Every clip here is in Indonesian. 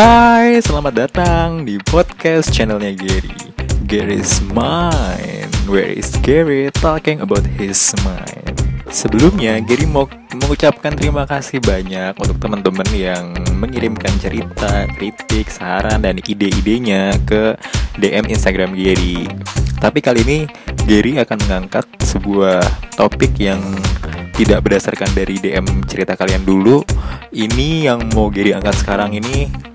Hai, selamat datang di podcast channelnya Gary. Gary's Mind Where is Gary talking about his mind? Sebelumnya, Gary mau mengucapkan terima kasih banyak untuk teman-teman yang mengirimkan cerita, kritik, saran, dan ide-idenya ke DM Instagram Gary. Tapi kali ini, Gary akan mengangkat sebuah topik yang tidak berdasarkan dari DM cerita kalian dulu. Ini yang mau Gary angkat sekarang ini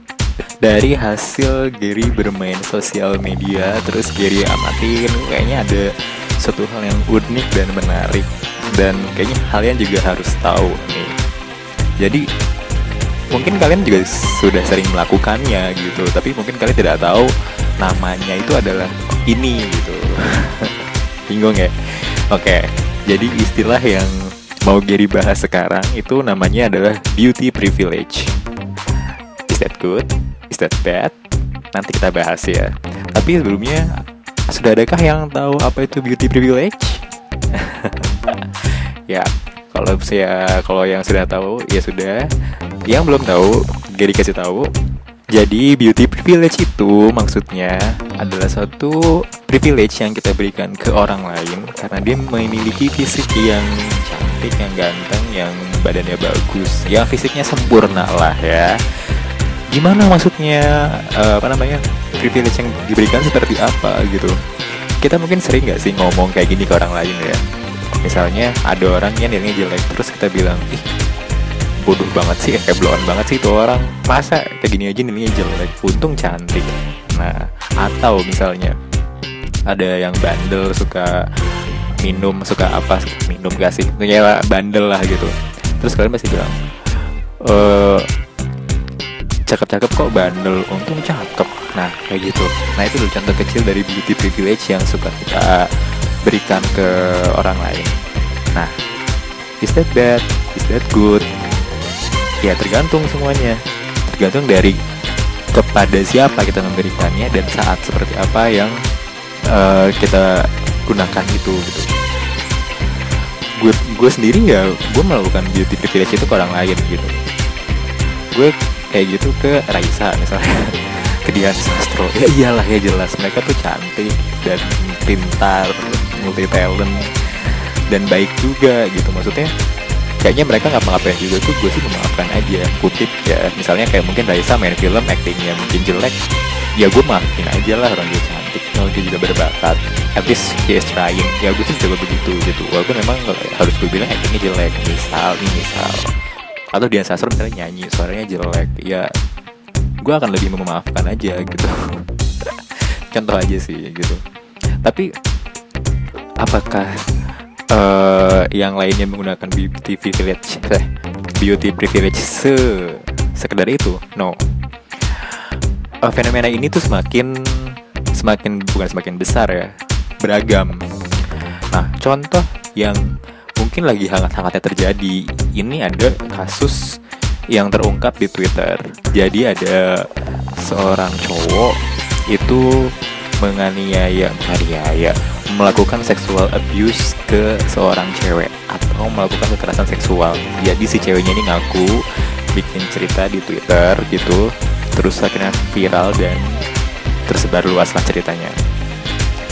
dari hasil Gary bermain sosial media terus Gary amatin kayaknya ada suatu hal yang unik dan menarik. Dan kayaknya kalian juga harus tahu nih. Jadi mungkin kalian juga sudah sering melakukannya gitu tapi mungkin kalian tidak tahu namanya itu adalah ini gitu. Bingung ya? Oke jadi istilah yang mau Gary bahas sekarang itu namanya adalah beauty privilege. Is that good Is that bad? Nanti kita bahas ya. Tapi sebelumnya sudah adakah yang tahu apa itu beauty privilege? ya, kalau saya kalau yang sudah tahu ya sudah. Yang belum tahu, Gary kasih tahu. Jadi beauty privilege itu maksudnya adalah suatu privilege yang kita berikan ke orang lain karena dia memiliki fisik yang cantik, yang ganteng, yang badannya bagus, ya fisiknya sempurna lah ya gimana maksudnya uh, apa namanya privilege yang diberikan seperti apa gitu? Kita mungkin sering nggak sih ngomong kayak gini ke orang lain ya? Misalnya ada orang yang nilainya jelek terus kita bilang ih bodoh banget sih kayak blowan banget sih itu orang. Masa kayak gini aja nilainya jelek? Untung cantik. Nah atau misalnya ada yang bandel suka minum suka apa minum gak sih? Punya bandel lah gitu. Terus kalian masih bilang eh cakep-cakep kok bandel. Untung cakep. Nah kayak gitu. Nah itu loh contoh kecil dari beauty privilege yang suka kita berikan ke orang lain. Nah is that bad? Is that good? Ya tergantung semuanya. Tergantung dari kepada siapa kita memberikannya dan saat seperti apa yang uh, kita gunakan itu gitu. Gue gue sendiri ya gue melakukan beauty privilege itu ke orang lain gitu. Gue kayak gitu ke Raisa misalnya. Ke Dian Sastro. Ya iyalah ya jelas. Mereka tuh cantik dan pintar multi talent dan baik juga gitu. Maksudnya kayaknya mereka nggak mengapain juga. Tuh gue sih memaafkan aja. Kutip ya. Misalnya kayak mungkin Raisa main film actingnya mungkin jelek. Ya gue maafin aja lah orang dia cantik. Kalau dia juga berbakat. At least he is trying. Ya gue sih coba begitu gitu. Walaupun memang harus gue bilang actingnya jelek. Misal nih misal atau Dian Sastro misalnya nyanyi suaranya jelek ya gue akan lebih memaafkan aja gitu. Contoh aja sih gitu. Tapi apakah uh, yang lainnya menggunakan beauty privilege eh, beauty privilege se sekedar itu? No. Uh, fenomena ini tuh semakin semakin bukan semakin besar ya beragam. Nah contoh yang mungkin lagi hangat-hangatnya terjadi. Ini ada kasus yang terungkap di Twitter. Jadi ada seorang cowok itu menganiaya, menganiaya, melakukan seksual abuse ke seorang cewek atau melakukan kekerasan seksual. Jadi si ceweknya ini ngaku bikin cerita di Twitter gitu, terus akhirnya viral dan tersebar luaslah ceritanya.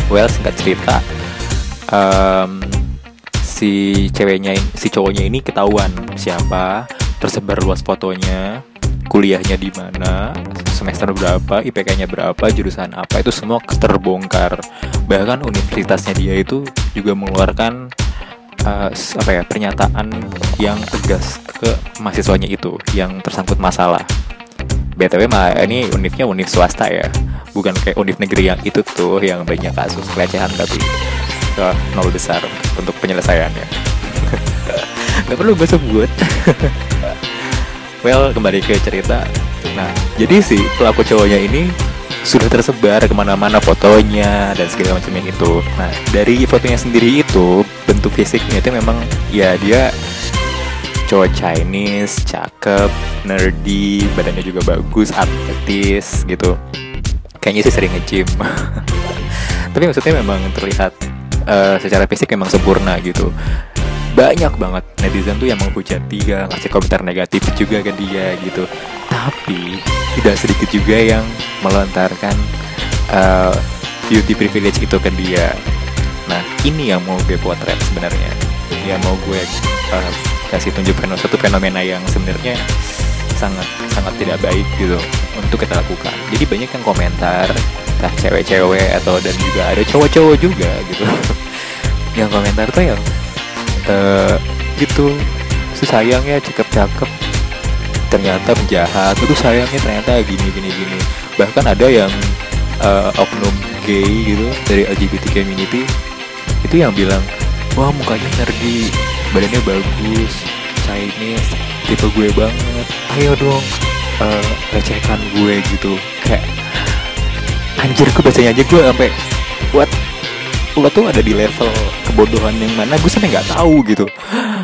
Well, singkat cerita, um, si ceweknya si cowoknya ini ketahuan siapa tersebar luas fotonya kuliahnya di mana semester berapa IPK-nya berapa jurusan apa itu semua terbongkar. Bahkan universitasnya dia itu juga mengeluarkan uh, apa ya pernyataan yang tegas ke mahasiswanya itu yang tersangkut masalah. Btw mah ini univnya univ swasta ya bukan kayak univ negeri yang itu tuh yang banyak kasus pelecehan tapi ke nol besar untuk penyelesaiannya. Nggak perlu gue sebut. Well kembali ke cerita. Nah jadi si pelaku cowoknya ini sudah tersebar ke mana-mana fotonya dan segala macamnya itu. Nah dari fotonya sendiri itu bentuk fisiknya itu memang ya dia cowok Chinese cakep nerdy badannya juga bagus atletis gitu. Kayaknya sih sering nge-gym. Tapi maksudnya memang terlihat uh, secara fisik emang sempurna gitu. Banyak banget netizen tuh yang menghujat dia ngasih komentar negatif juga ke dia gitu. Tapi tidak sedikit juga yang melontarkan uh, beauty privilege itu ke dia. Nah ini yang mau gue potret sebenarnya. Yang mau gue uh, kasih tunjukkan satu fenomena yang sebenarnya sangat sangat tidak baik gitu untuk kita lakukan. Jadi banyak yang komentar entah cewek-cewek atau dan juga ada cowok-cowok juga gitu. Yang komentar tuh yang uh, gitu si sayang ya cakep-cakep. Ternyata penjahat itu sayangnya ternyata gini gini gini. Bahkan ada yang uh, oknum gay gitu dari LGBT community itu yang bilang wah mukanya nerdy badannya bagus Chinese tipe gue banget. Ayo dong uh, recehkan gue gitu. Kayak anjir gue bacanya aja gue sampai what? Lo tuh ada di level kebodohan yang mana gue sampai nggak tahu gitu.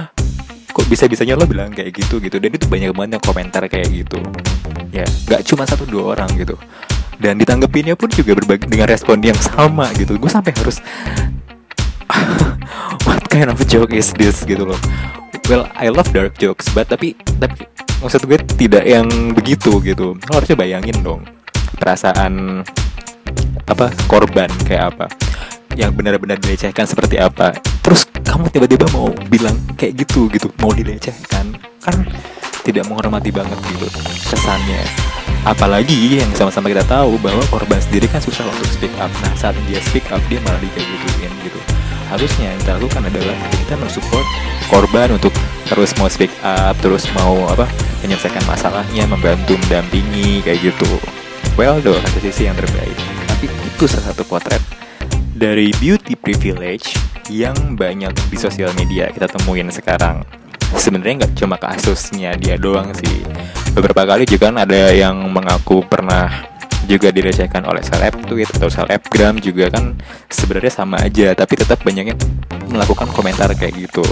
Kok bisa bisanya lo bilang kayak gitu gitu. Dan itu banyak banget yang komentar kayak gitu. Ya nggak cuma satu dua orang gitu. Dan ditanggepinnya pun juga berbagi dengan respon yang sama gitu. Gue sampai harus what kind of joke is this gitu loh. Well I love dark jokes but tapi tapi maksud gue tidak yang begitu gitu. Lo harusnya bayangin dong perasaan apa? Korban kayak apa? Yang benar-benar dilecehkan seperti apa? Terus kamu tiba-tiba mau bilang kayak gitu gitu. Mau dilecehkan. Kan tidak menghormati banget gitu kesannya. Apalagi yang sama-sama kita tahu bahwa korban sendiri kan susah untuk speak up. Nah saat dia speak up dia malah gituin gitu. Harusnya yang kita lakukan adalah kita mensupport korban untuk terus mau speak up terus mau apa menyelesaikan masalahnya membantu mendampingi kayak gitu. Well doang ada sisi yang terbaik itu salah satu potret dari beauty privilege yang banyak di sosial media kita temuin sekarang. Sebenarnya nggak cuma kasusnya dia doang sih. Beberapa kali juga kan ada yang mengaku pernah juga direcehkan oleh seleb tweet atau selebgram juga kan sebenarnya sama aja tapi tetap banyak yang melakukan komentar kayak gitu.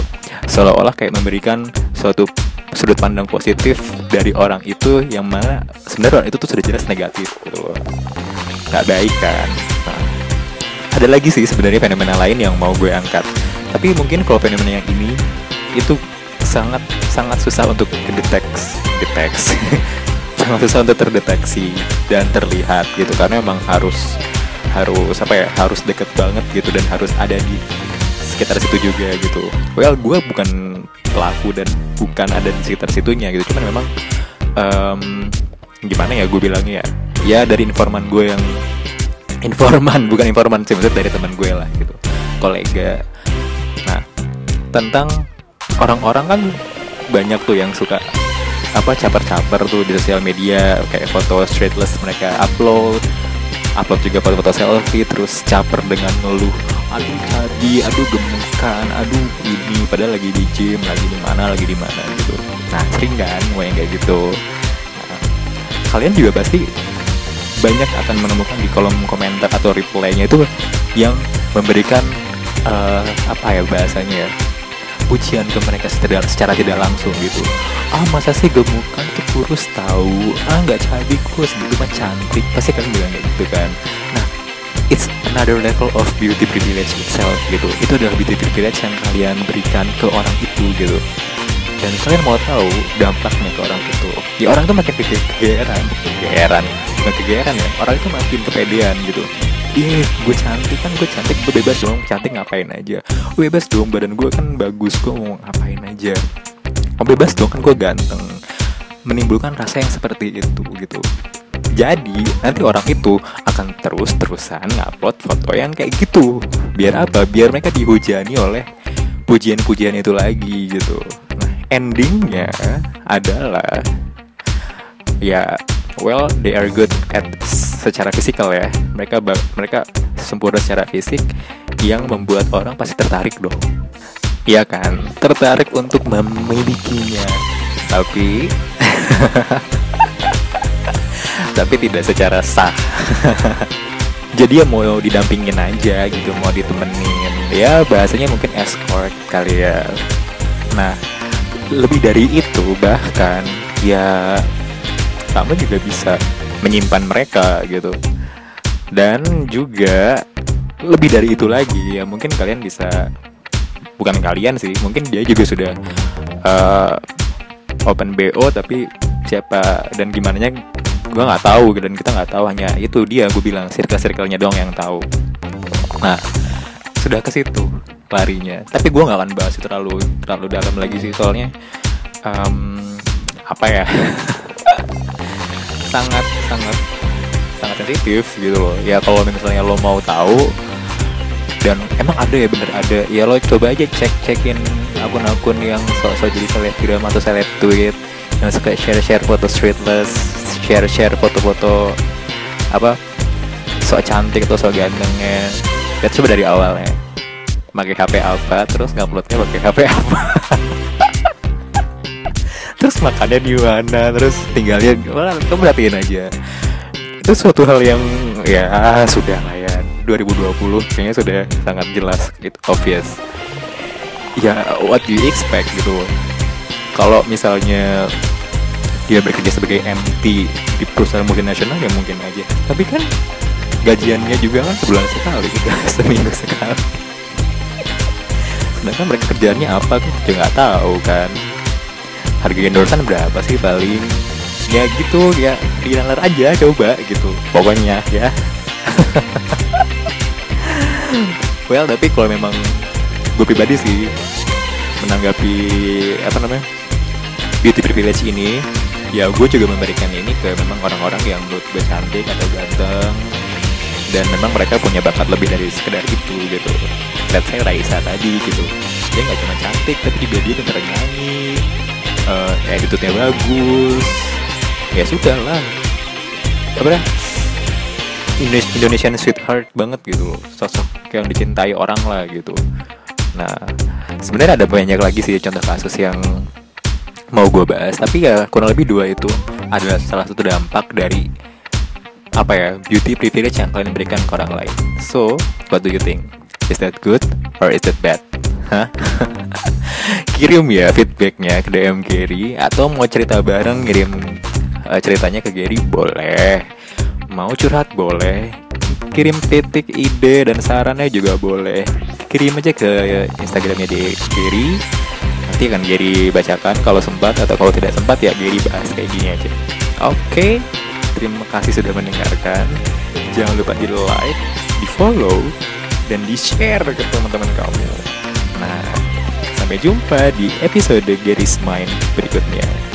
Seolah-olah kayak memberikan suatu sudut pandang positif dari orang itu yang mana sebenarnya orang itu tuh sudah jelas negatif gitu nggak baik kan? Nah, ada lagi sih sebenarnya fenomena lain yang mau gue angkat. Tapi mungkin kalau fenomena yang ini itu sangat sangat susah untuk deteksi deteksi sangat susah untuk terdeteksi dan terlihat gitu karena emang harus harus apa ya harus deket banget gitu dan harus ada di sekitar situ juga gitu. Well gue bukan pelaku dan bukan ada di sekitar situnya gitu cuman memang um, gimana ya gue bilangnya ya ya dari informan gue yang informan bukan informan sih maksudnya dari teman gue lah gitu. Kolega. Nah tentang orang-orang kan banyak tuh yang suka apa caper-caper tuh di sosial media kayak foto straightless mereka upload upload juga foto-foto selfie terus caper dengan ngeluh aduh tadi aduh gemukan aduh ini padahal lagi di gym lagi di mana lagi di mana gitu. Nah sering kan mau yang kayak gitu. Nah, kalian juga pasti banyak akan menemukan di kolom komentar atau reply-nya itu yang memberikan uh, apa ya bahasanya ya pujian ke mereka secara, secara tidak langsung gitu. Ah masa sih gemukan tuh kurus tahu. Ah nggak cabi kurus. Gitu mah cantik. Pasti kalian bilang gitu kan. Nah it's another level of beauty privilege itself gitu. Itu adalah beauty privilege yang kalian berikan ke orang itu gitu dan kalian mau tahu dampaknya ke orang itu? Ya orang itu makin kegeeran kegeeran bukan kegeeran ya. Orang itu makin kepedean gitu. Iya, gue cantik kan gue cantik gue bebas dong. Cantik ngapain aja? Bebas dong badan gue kan bagus gue mau ngapain aja? Gue bebas dong kan gue ganteng. Menimbulkan rasa yang seperti itu gitu. Jadi nanti orang itu akan terus-terusan ngupload foto yang kayak gitu. Biar apa? Biar mereka dihujani oleh pujian-pujian itu lagi gitu endingnya adalah ya well they are good at secara fisikal ya. Mereka mereka sempurna secara fisik yang membuat orang pasti tertarik dong. Iya kan? Tertarik untuk memilikinya. Tapi tapi tidak secara sah. Jadi ya mau didampingin aja gitu mau ditemenin. Ya bahasanya mungkin escort kali ya. Nah lebih dari itu bahkan ya kamu juga bisa menyimpan mereka gitu. Dan juga lebih dari itu lagi ya mungkin kalian bisa bukan kalian sih mungkin dia juga sudah uh, open bo tapi siapa dan gimana nya gue nggak tahu dan kita nggak tahu hanya itu dia gue bilang circle circle-nya doang yang tahu. Nah sudah ke situ larinya. Tapi gue nggak akan bahas itu terlalu terlalu dalam lagi sih soalnya um, apa ya? Sangat sangat sangat sensitif gitu loh. Ya kalau misalnya lo mau tahu dan emang ada ya bener ada. Ya lo coba aja cek cekin akun-akun yang sok-sok jadi selebgram atau seleb tweet yang suka share-share foto streetless share-share foto-foto apa sok cantik atau sok gantengnya. Lihat coba dari awalnya pakai HP apa terus nguploadnya pakai HP apa? Terus makannya di mana terus tinggalnya wah kamu perhatiin aja. Itu suatu hal yang ya sudah lah ya. 2020 kayaknya sudah sangat jelas itu obvious. Ya what do you expect gitu? Kalau misalnya dia bekerja sebagai MT di perusahaan multinasional ya mungkin aja. Tapi kan gajiannya juga kan sebulan sekali gitu seminggu sekali sedangkan mereka kerjaannya apa tuh juga nggak tahu kan. Harga endorsan berapa sih paling? Ya gitu ya dinalar aja coba gitu. Pokoknya ya. Well tapi kalau memang gue pribadi sih menanggapi apa namanya beauty privilege ini ya gue juga memberikan ini ke memang orang-orang yang menurut gue cantik atau ganteng dan memang mereka punya bakat lebih dari sekedar itu gitu. Let's say Raisa tadi gitu. Dia nggak cuma cantik tapi juga dia pintar nyanyi. Uh, attitude-nya bagus. Ya sudah lah apa dah Indonesian sweetheart banget gitu. Sosok yang dicintai orang lah gitu. Nah sebenarnya ada banyak lagi sih contoh kasus yang mau gue bahas. Tapi ya kurang lebih dua itu adalah salah satu dampak dari apa ya beauty privilege yang kalian berikan ke orang lain so what do you think is that good or is that bad Hah? kirim ya feedbacknya ke DM Gary atau mau cerita bareng kirim uh, ceritanya ke Gary boleh Mau curhat boleh, kirim titik ide dan sarannya juga boleh. Kirim aja ke Instagramnya di Giri. Nanti akan Giri bacakan kalau sempat atau kalau tidak sempat ya Giri bahas kayak gini aja. Oke, terima kasih sudah mendengarkan. Jangan lupa di like, di follow, dan di share ke teman-teman kamu. Nah, sampai jumpa di episode Gary's Mind berikutnya.